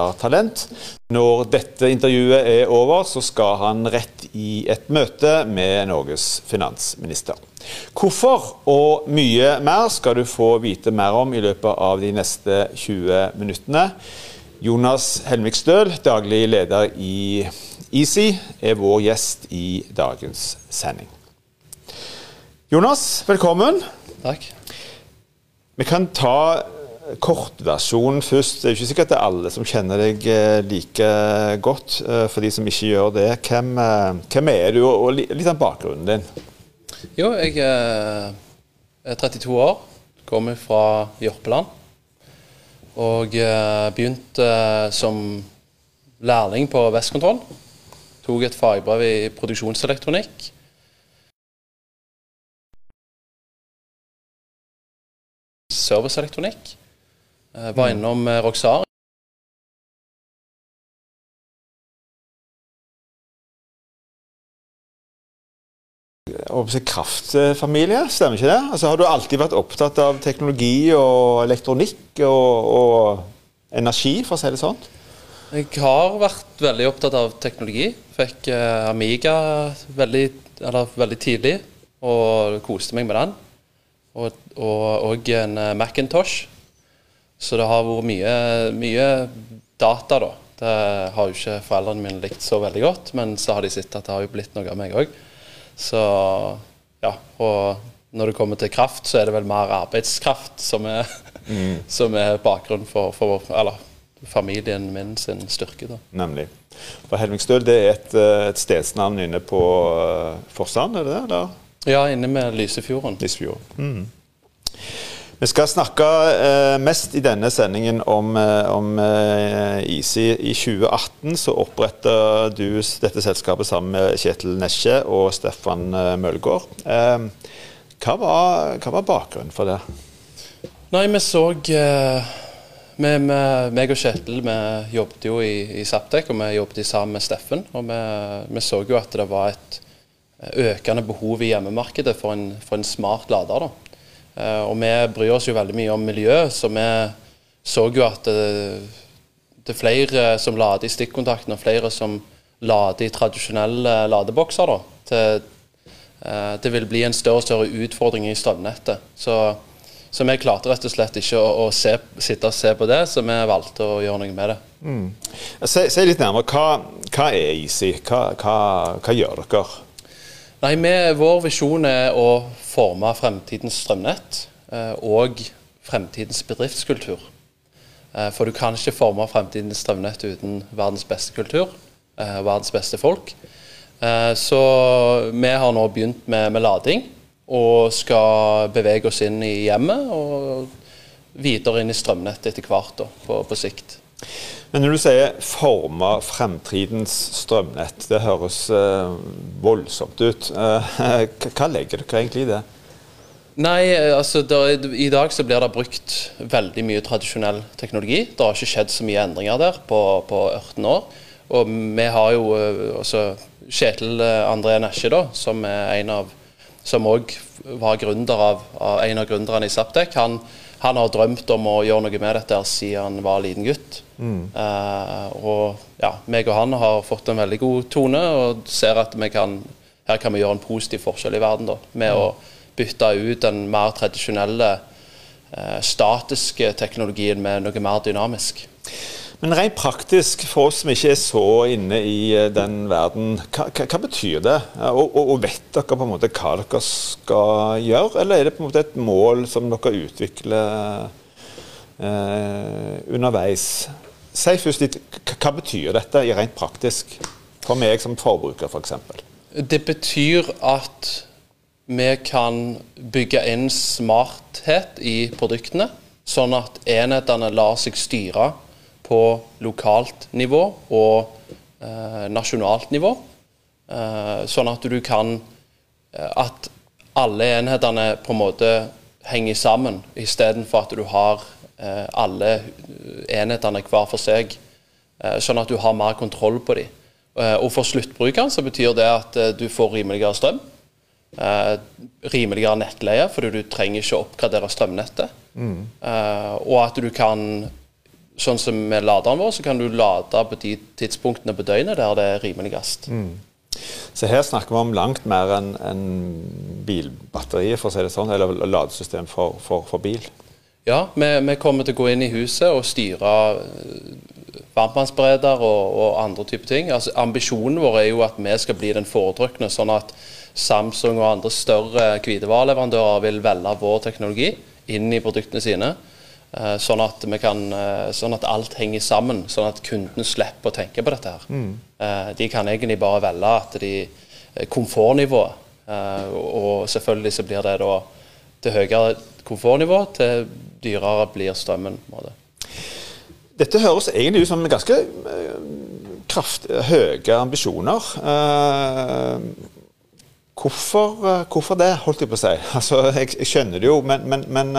HR-talent. Når dette intervjuet er over, så skal han rett i et møte med Norges finansminister. Hvorfor og mye mer skal du få vite mer om i løpet av de neste 20 minuttene. Jonas Helmik Støl, daglig leder i Easy, er vår gjest i dagens sending. Jonas, velkommen. Takk. Vi kan ta kortversjonen først. Det er ikke sikkert det er alle som kjenner deg eh, like godt. Eh, for de som ikke gjør det, hvem, eh, hvem er du, og litt av bakgrunnen din? Jo, jeg er 32 år. Kommer fra Jørpeland. Og begynte som lærling på Vestkontroll. Tok et fagbrev i produksjonselektronikk. serviceelektronikk. Eh, var mm. innom eh, Roxar. kraftfamilie, stemmer ikke det? Altså, har du alltid vært opptatt av teknologi og elektronikk og, og energi, for å si det sånn? Jeg har vært veldig opptatt av teknologi. Fikk eh, Amiga veldig, eller, veldig tidlig og koste meg med den og, og, en eh, Macintosh. Så det har vært mye, mye data, da. Det har jo ikke foreldrene mine likt så veldig godt, men så har de sett at det har jo blitt noe av meg òg. Så ja. Og når det kommer til kraft, så er det vel mer arbeidskraft som er, mm. som er bakgrunnen for, for eller, familien min sin styrke. da. Nemlig. For Helmingstøl det er et, eh, et stedsnavn inne på uh, Forsand, er det det? Eller? Ja, inne med Lysefjorden. Lysefjorden. Mm. Vi skal snakke eh, mest i denne sendingen om, eh, om eh, Easy. I 2018 så oppretta du dette selskapet sammen med Kjetil Nesje og Stefan eh, Mølgaard. Eh, hva, var, hva, var, bakgrunnen for det? Nei, vi så eh, med, meg og Kjetil vi jobbet jo i, i Saptek, og vi jobbet sammen med Steffen. Og vi, vi så jo at det var et økende behov i hjemmemarkedet for en, for en smart lader. Da. Eh, og vi bryr oss jo veldig mye om miljø, så vi så jo at det, det er flere som lader i stikkontakten, og flere som lader i tradisjonelle ladebokser. Da, til, eh, det vil bli en større og større utfordring i strømnettet. Så, så vi klarte rett og slett ikke å, å se, sitte og se på det, så vi valgte å gjøre noe med det. Mm. Si, litt nærmere. Hva, hva er Easy? Hva, hva, hva gjør dere? Nei, med, Vår visjon er å forme fremtidens strømnett eh, og fremtidens bedriftskultur. Eh, for du kan ikke forme fremtidens strømnett uten verdens beste kultur, og verdens beste folk. Eh, så vi har nå begynt med, med, lading, og skal bevege oss inn i hjemmet og videre inn i strømnettet etter hvert da, på, på sikt. Men når du sier 'forme fremtidens strømnett', det høres eh, voldsomt ut. Uh, hva legger dere egentlig i det? Nei, altså der, I dag så blir det brukt veldig mye tradisjonell teknologi. Det har ikke skjedd så mye endringer der på, på 18 år. Og vi har jo uh, også Kjetil André Nesje, da, som er en av som òg var gründer av, av, en av gründerne i Saptek. Han, han har drømt om å gjøre noe med dette siden han var liten gutt. Mm. Uh, og ja, meg og han har fått en veldig god tone og ser at vi kan, her kan vi gjøre en positiv forskjell i verden da, med mm. å bytte ut den mer tradisjonelle, uh, statiske teknologien med noe mer dynamisk. Men rent praktisk, for oss som ikke er så inne i eh, den verden, hva, hva, hva betyr det? Og, og, og, vet dere på en måte hva dere skal gjøre, eller er det på en måte et mål som dere utvikler eh, underveis? Si først litt, hva betyr dette i rent praktisk, for meg som forbruker f.eks.? For det betyr at vi kan bygge inn smarthet i produktene, sånn at enhetene lar seg styre på lokalt nivå og eh, nasjonalt nivå. Eh, sånn at du kan eh, At alle enhetene på en måte henger sammen, istedenfor at du har eh, alle enhetene hver for seg. Eh, sånn at du har mer kontroll på dem. Eh, og for sluttbrukeren så betyr det at du får rimeligere strøm. rimeligere nettleie, fordi du trenger ikke å oppgradere strømnettet. Mm. og at du kan sånn som med laderen vår, så kan du lade på de tidspunktene på døgnet der det er rimeligst. Mm. Så her snakker vi om langt mer enn en bilbatteriet, for å si det sånn, eller ladesystem for, for, for bil? Ja, vi, vi, kommer til å gå inn i huset og styre eh, varmtvannsbereder og, og, andre typer ting. Altså, ambisjonen vår er jo at vi skal bli den foretrukne, sånn at Samsung og andre større hvitevareleverandører vil velge vår teknologi inn i produktene sine. Eh, sånn at, kan, eh, sånn at, alt henger sammen, sånn at kunden slipper å tenke på dette. her. Mm. De kan egentlig bare velge at de komfortnivået, og selvfølgelig så blir det da til høyere komfortnivå, til dyrere blir strømmen. Dette høres egentlig ut som ganske kraft, høye ambisjoner. Hvorfor, hvorfor, det, holdt jeg på å si? Altså, jeg, jeg skjønner det jo, men, men, men,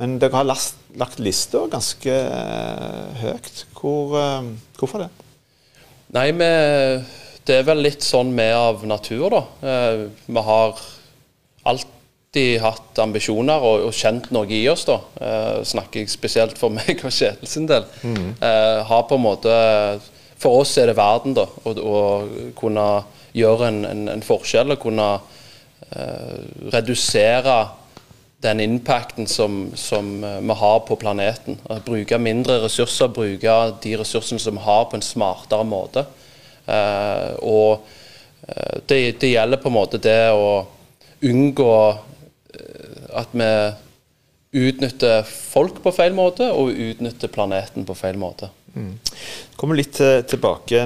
men dere har last, lagt lista ganske høyt. Hvor, hvorfor det? Nei, vi, det er vel litt sånn vi av natur, da. vi har alltid hatt ambisjoner og, og, kjent noe i oss. da, eh, Snakker jeg spesielt for meg og Kjetil sin del. Mm. Eh, har på en måte, For oss er det verden, da. Å kunne gjøre en, en, en, forskjell og kunne eh, redusere den impacten som, som, eh, vi har på planeten. Bruke mindre ressurser, bruke de ressursene som vi har, på en smartere måte. Eh, og eh, det, det gjelder på en måte det å unngå at vi utnytter folk på feil måte, og utnytter planeten på feil måte. Mm. Kommer litt tilbake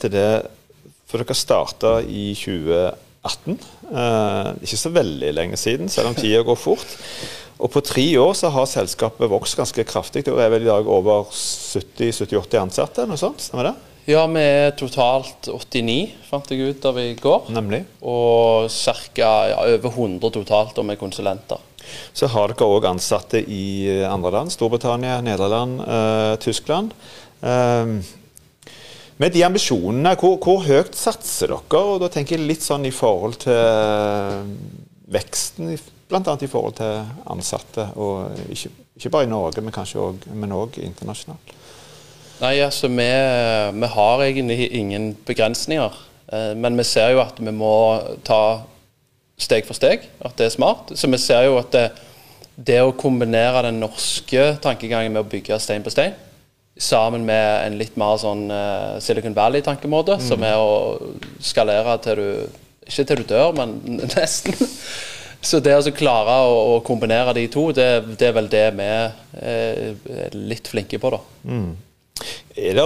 til det, for dere starta i 2018. Eh, ikke så veldig lenge siden, selv om tida går fort. Og på tre år så har selskapet vokst ganske kraftig. Det er vel i dag over 70-80 ansatte? noe sånt, stemmer det? Ja, vi er totalt 89, fant jeg ut av i går. Nemlig. Og ca. Ja, over 100 totalt og med konsulenter. Så har dere òg ansatte i andre land. Storbritannia, Nederland, eh, Tyskland. Eh, med de ambisjonene, hvor, hvor, høyt satser dere? Og da tenker jeg litt sånn i forhold til eh, veksten, bl.a. i forhold til ansatte. Og ikke, ikke bare i Norge, men kanskje òg internasjonalt. Nei, altså vi, vi, har egentlig ingen begrensninger. Eh, men vi ser jo at vi må ta steg for steg, at det er smart. Så vi ser jo at det, det å kombinere den norske tankegangen med å bygge stein på stein, sammen med en litt mer sånn uh, Silicon Valley-tankemåte, mm. som er å skalere til du Ikke til du dør, men nesten. Så det å klare å, kombinere de to, det, det, er vel det vi er litt flinke på, da. Mm. Er det,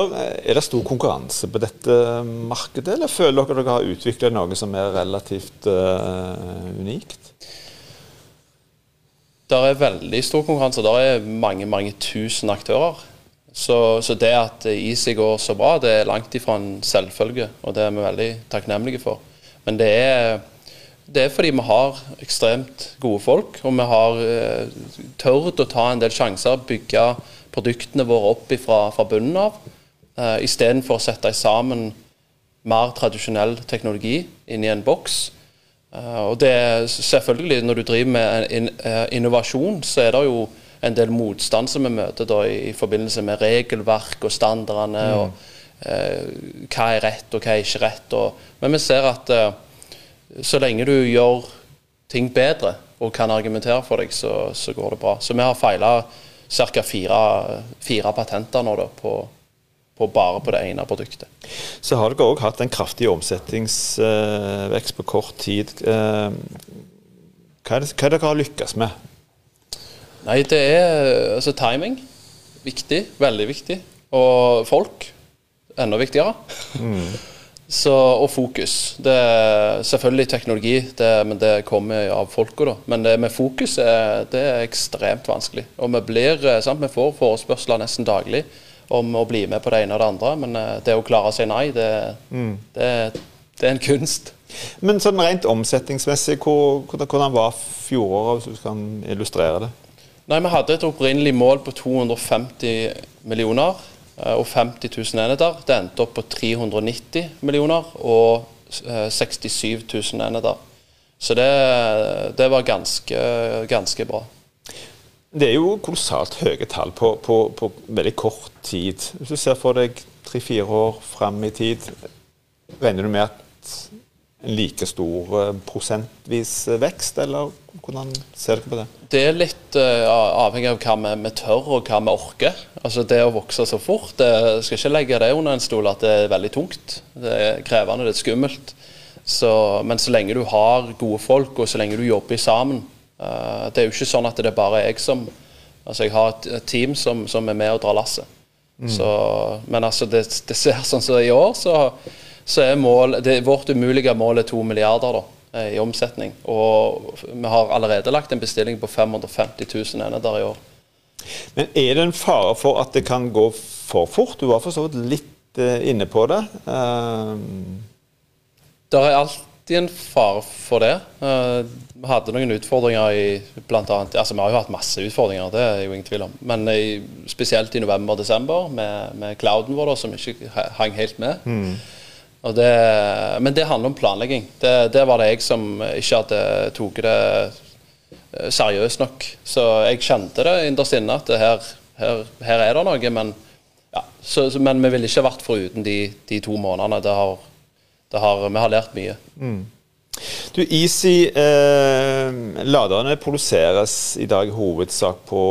er det, stor konkurranse på dette markedet, eller føler dere dere har utviklet noe som er relativt uh, unikt? Det er veldig stor konkurranse. Det er mange mange tusen aktører. Så, så, det at Easy går så bra, det er langt ifra en selvfølge. Og det er vi veldig takknemlige for. Men det er, det er fordi vi har ekstremt gode folk, og vi har uh, tørt å ta en del sjanser, bygge produktene våre opp fra, fra bunnen av, uh, istedenfor å sette sammen mer tradisjonell teknologi inn i en boks. Uh, og det er selvfølgelig, Når du driver med in, uh, innovasjon, så er det jo en del motstand som vi møter da, i, i, forbindelse med regelverk og standardene. Mm. og eh, Hva er rett og hva er ikke rett. Og, men vi ser at så lenge du gjør ting bedre og kan argumentere for deg, så, så går det bra. Så vi har feila ca. Fire, fire, patenter nå da, på, på, bare på det ene produktet. Så har dere òg hatt en kraftig omsetningsvekst på kort tid. Eh, hva er det, hva er det dere har lykkes med? Nei, det er altså timing. Viktig. Veldig viktig. Og folk. Enda viktigere. Mm. Så, og fokus. Det er selvfølgelig teknologi, det, men det kommer av folka. da. Men det med fokus er, det er ekstremt vanskelig. Og vi blir, eh, sant, vi får forespørsler nesten daglig om å bli med på det ene og det andre. Men eh, det å klare å si nei, det, mm. det, det er en kunst. Men sånn rent omsetningsmessig, hvordan var fjoråret, hvis du kan illustrere det? Nei, Vi hadde et opprinnelig mål på 250 millioner. Eh, og 50 000 enheter. Det endte opp på 390 millioner og 67 eh, 000 enheter. Så det, det var ganske, ganske bra. Det er jo kolossalt høye tall på, på, på veldig kort tid. Hvis du ser for deg tre-fire år fram i tid, regner du med at like stor eh, prosentvis vekst, eller hvordan ser dere på det? Det er litt uh, avhengig av hva vi, vi, tør og hva vi orker. Altså Det å vokse så fort, det skal ikke legge det under en stol at det er veldig tungt. Det er krevende, det er skummelt. Så, men så lenge du har gode folk, og så lenge du jobber sammen uh, Det er jo ikke sånn at det er bare jeg som Altså Jeg har et team som, som, er med og drar lasset. Mm. men altså det, det ser sånn som så i år, så så er mål, det, vårt umulige mål er to milliarder da, eh, i omsetning. Og vi har allerede lagt en bestilling på 550 000 enheter i år. Men er det en fare for at det kan gå for fort? Du var for så vidt litt uh, inne på det. Uh... Det er alltid en fare for det. Vi hadde noen utfordringer i blant annet, altså Vi har jo hatt masse utfordringer, det er jo ingen tvil om. Men i, spesielt i november-desember med, med clouden vår, da, som ikke hang helt med. Mm. Det, men det handler om planlegging. Det, det, var det jeg som ikke hadde tatt det eh, seriøst nok. Så jeg kjente det innerst inne at her, her, her, er det noe. Men, ja, så, men vi ville ikke vært foruten de, de to månedene. Det har, det har, vi har lært mye. Mm. Du, Easy, eh, laderne produseres i dag hovedsak på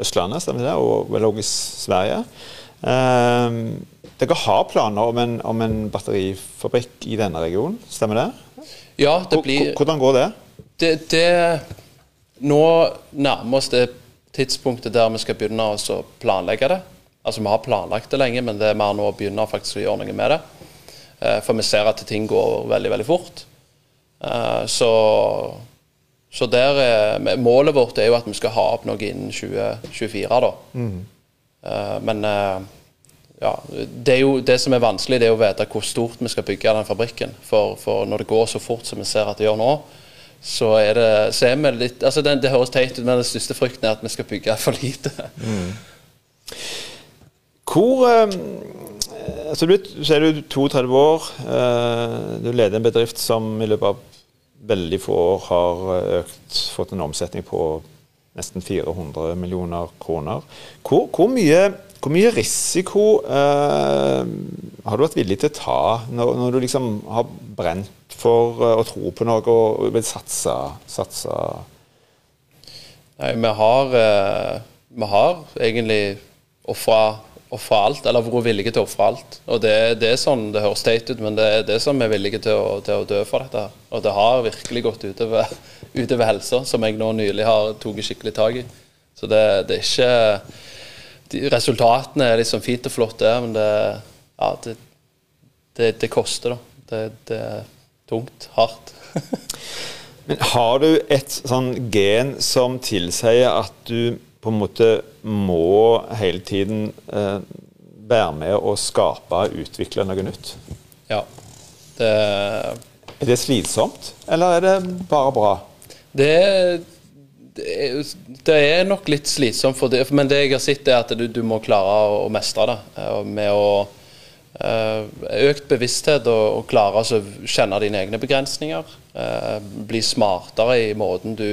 Østlandet, stemmer det? Og vel også i Sverige. Eh, dere har planer om en, om en, batterifabrikk i denne regionen, stemmer det? Ja, det blir... Hvordan går det? det, det nå nærmer oss det tidspunktet der vi skal begynne å planlegge det. Altså Vi har planlagt det lenge, men det er mer nå å begynne faktisk å gjøre noe med det. Eh, for vi ser at ting går veldig, veldig fort. Eh, så, så der er, målet vårt er jo at vi skal ha opp noe innen 2024, da. Mm. Eh, men ja, det, jo, det, som er vanskelig, det er å vite hvor stort vi skal bygge den fabrikken. For, for når det går så fort som vi ser at det gjør nå, så er det, så er litt altså det, det, høres teit ut, men den største frykten er at vi skal bygge for lite. Mm. Hvor eh, altså du, Så er du 32 år. Eh, du leder en bedrift som i løpet av veldig få år har økt, fått en omsetning på nesten 400 millioner kroner. Hvor, hvor mye hvor mye risiko eh, har du vært villig til å ta når, når, du liksom har brent for uh, å tro på noe og vil satse? satse? Nei, vi har, eh, vi har egentlig ofra alt, eller vært villige til å ofre alt. Og det, det, er sånn, det høres teit ut, men det er det som er villige til å, til å, dø for dette. her. Og det har virkelig gått utover, utover helsa, som jeg nå nylig har tatt skikkelig tak i. Så det, det er ikke de, resultatene er liksom fint og flott, der, men det, ja, det, det, det koster, da. Det, det, er tungt. Hardt. men har du et sånn gen som tilsier at du på en måte må hele tiden eh, være med å skape og utvikle noe nytt? Ja. Det er det slitsomt, eller er det bare bra? Det er det er nok litt slitsomt, for det, men det jeg har sett, er at du, du må klare å, å mestre det. Eh, med å uh, Økt bevissthet og, og klare å kjenne dine egne begrensninger. Uh, bli smartere i måten du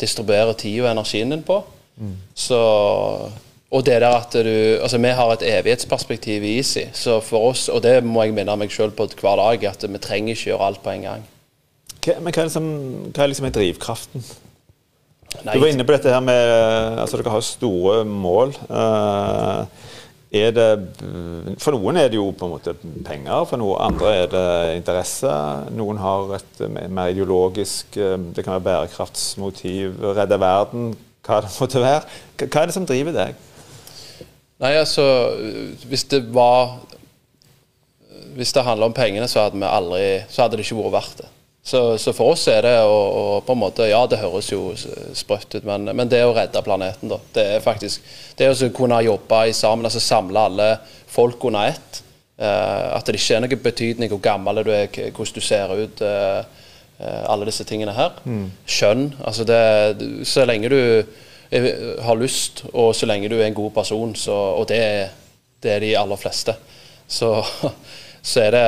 distribuerer tid og energien din på. Mm. Så og det der at du, altså Vi har et evighetsperspektiv i Easy, så for oss, og det må jeg minne meg sjøl på hver dag, at vi trenger ikke gjøre alt på en gang. men hva er, liksom, hva er liksom drivkraften? Nei. Du var inne på dette her med altså Dere har store mål. Uh, er det, for noen er det jo på en måte penger, for noen andre er det interesse. Noen har et mer ideologisk eh, Det kan være bærekraftsmotiv, redde verden, hva det måtte være. Hva er det som driver deg? Nei, altså Hvis det var Hvis det handler om pengene, så hadde, aldri, så hadde det ikke vært verdt det. Så, så, for oss er det å, på en måte Ja, det høres jo sprøtt ut, men, men, det å redde planeten, da. Det er faktisk Det å kunne jobbe sammen, altså samle alle folk under ett. Eh, at det ikke er noen betydning hvor gammel du er, hvordan du ser ut. Eh, eh, alle disse tingene her. Mm. Skjønn. Altså det Så lenge du har lyst, og så lenge du er en god person, så, og det, det er de aller fleste, så så er det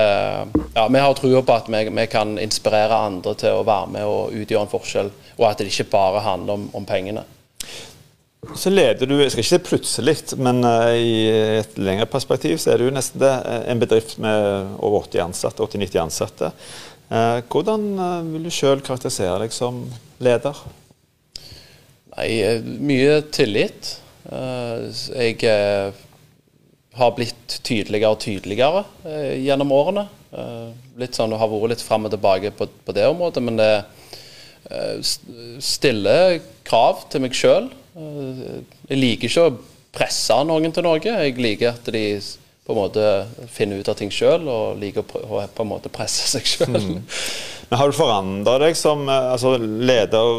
Ja, vi har trua på at vi, vi, kan inspirere andre til å være med og utgjøre en forskjell, og at det ikke bare handler om, om pengene. Så leder du, jeg skal ikke si plutselig, men uh, i et lengre perspektiv så er du nesten det, en bedrift med over 80 ansatte, 80-90 ansatte. Uh, hvordan vil du sjøl karakterisere deg som leder? Nei, mye tillit. jeg har blitt tydeligere og tydeligere gjennom årene. litt sånn, Har vært litt fram og tilbake på, på det området, men det stiller krav til meg sjøl jeg liker ikke å presse noen til noe. Jeg liker at de på en måte finner ut av ting sjøl, og liker å på en måte presse seg sjøl. Mm. Men Har du forandra deg som eh, altså, leder,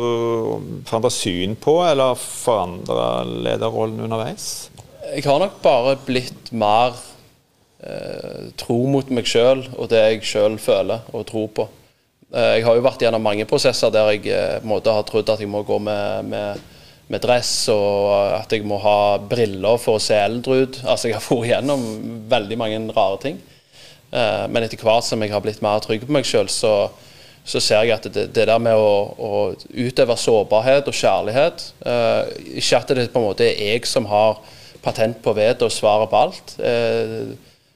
forandra syn på, eller forandra lederrollen underveis? Jeg har nok bare blitt mer eh, tro mot meg sjøl og det jeg sjøl føler og tror på. Eh, jeg har jo vært gjennom mange prosesser der jeg eh, måte har trodd at jeg må gå med, med med dress, og at jeg må ha briller for å se eldre ut. Altså, jeg har vært igjennom veldig mange rare ting. Eh, men etter hvert som jeg har blitt mer trygg på meg sjøl, så, så, ser jeg at det, det der med å, å, utøve sårbarhet og kjærlighet eh, Ikke at det på en måte er jeg som har patent på vettet og svaret på alt. Eh,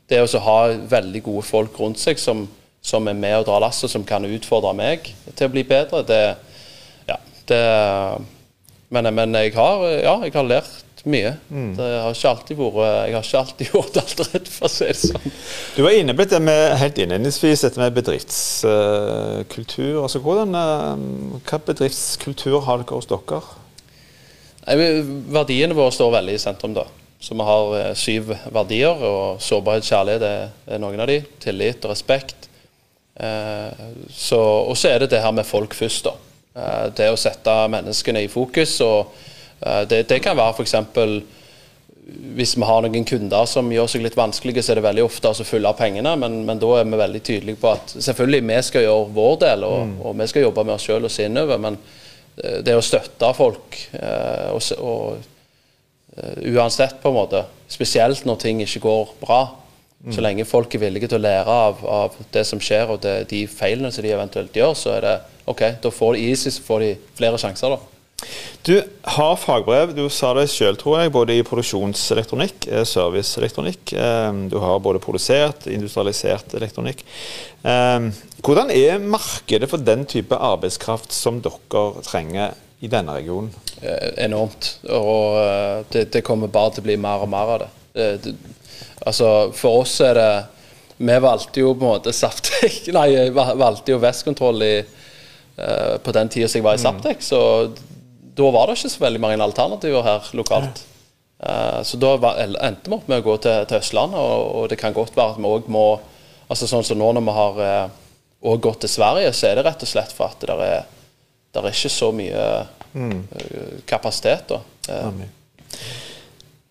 det å ha veldig gode folk rundt seg som, som er med og drar lasset, som kan utfordre meg til å bli bedre, det, ja, det men, men jeg, har, ja, jeg har lært mye. Mm. Det har ikke alltid vært, jeg har ikke alltid gjort alt rett, for å si det sånn. Du var inne på dette med, helt innledningsvis dette med bedriftskultur. Altså, hvordan, uh, hva bedriftskultur har dere hos dere? Verdiene våre står veldig i sentrum. da. Så Vi har uh, syv verdier, og sårbarhet, kjærlighet er, noen av de. Tillit og respekt. Så, og så er det det her med folk først. da. Eh, det å sette menneskene i fokus. og eh, Det, det kan være f.eks. hvis vi har noen kunder som gjør seg litt vanskelige, så er det veldig ofte å fylle av pengene, men, men, da er vi veldig tydelige på at selvfølgelig vi skal gjøre vår del, og, mm. og vi skal jobbe med oss sjøl og se innover. Men eh, det å støtte folk og, og, uansett, på en måte, spesielt når ting ikke går bra, mm. så lenge folk er villige til å lære av, av det som skjer og det, de feilene som de eventuelt gjør, så er det OK, da får de så får de flere sjanser, da. Du har fagbrev, du sa det sjøl, tror jeg, både i produksjonselektronikk, eh, serviceelektronikk. Eh, du har både produsert, industrialisert elektronikk. Eh, hvordan er markedet for den type arbeidskraft som dere trenger i denne regionen? Enormt. Og det, det kommer bare til å bli mer og mer av det. det, det altså, for oss er det Vi valgte jo på en måte Saftek Nei, valgte jo Vestkontroll i på den tida jeg var i Saptek. Så da var det ikke så veldig mange alternativer her lokalt. Uh, så da var, endte vi opp med å gå til, til Østlandet, og, og, det kan godt være at vi òg må altså Sånn som nå når vi har uh, gått til Sverige, så er det rett og slett for at det er, det er ikke så mye mm. kapasitet. da.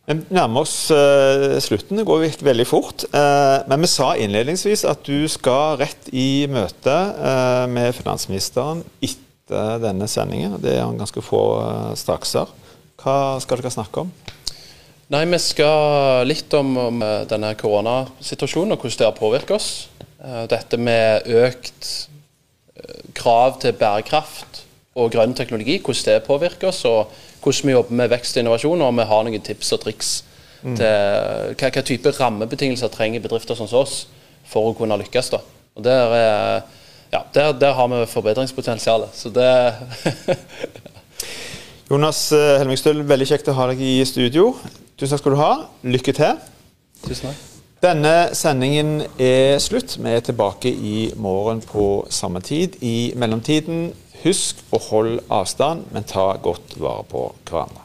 Vi nærmer oss uh, slutten. Det går veldig fort. Uh, men vi sa innledningsvis at du skal rett i møte uh, med finansministeren etter denne sendingen. Det er ganske få strakser. Hva skal dere snakke om? Nei, Vi skal litt om, om denne koronasituasjonen og hvordan det har påvirket oss. Dette med økt krav til bærekraft og grønn teknologi, hvordan det påvirker oss. og hvordan vi jobber med vekst og innovasjon, og om vi har noen tips og triks mm. til hva, hva, type rammebetingelser trenger bedrifter som oss for å kunne lykkes. da. Og Der, ja, der, der har vi forbedringspotensial. Så det Jonas eh, Helmingstøl, veldig kjekt å ha deg i studio. Tusen takk skal du ha. Lykke til. Tusen takk. Denne sendingen er slutt. Vi er tilbake i morgen på samme tid. I mellomtiden Husk å holde avstand, men ta godt vare på hverandre.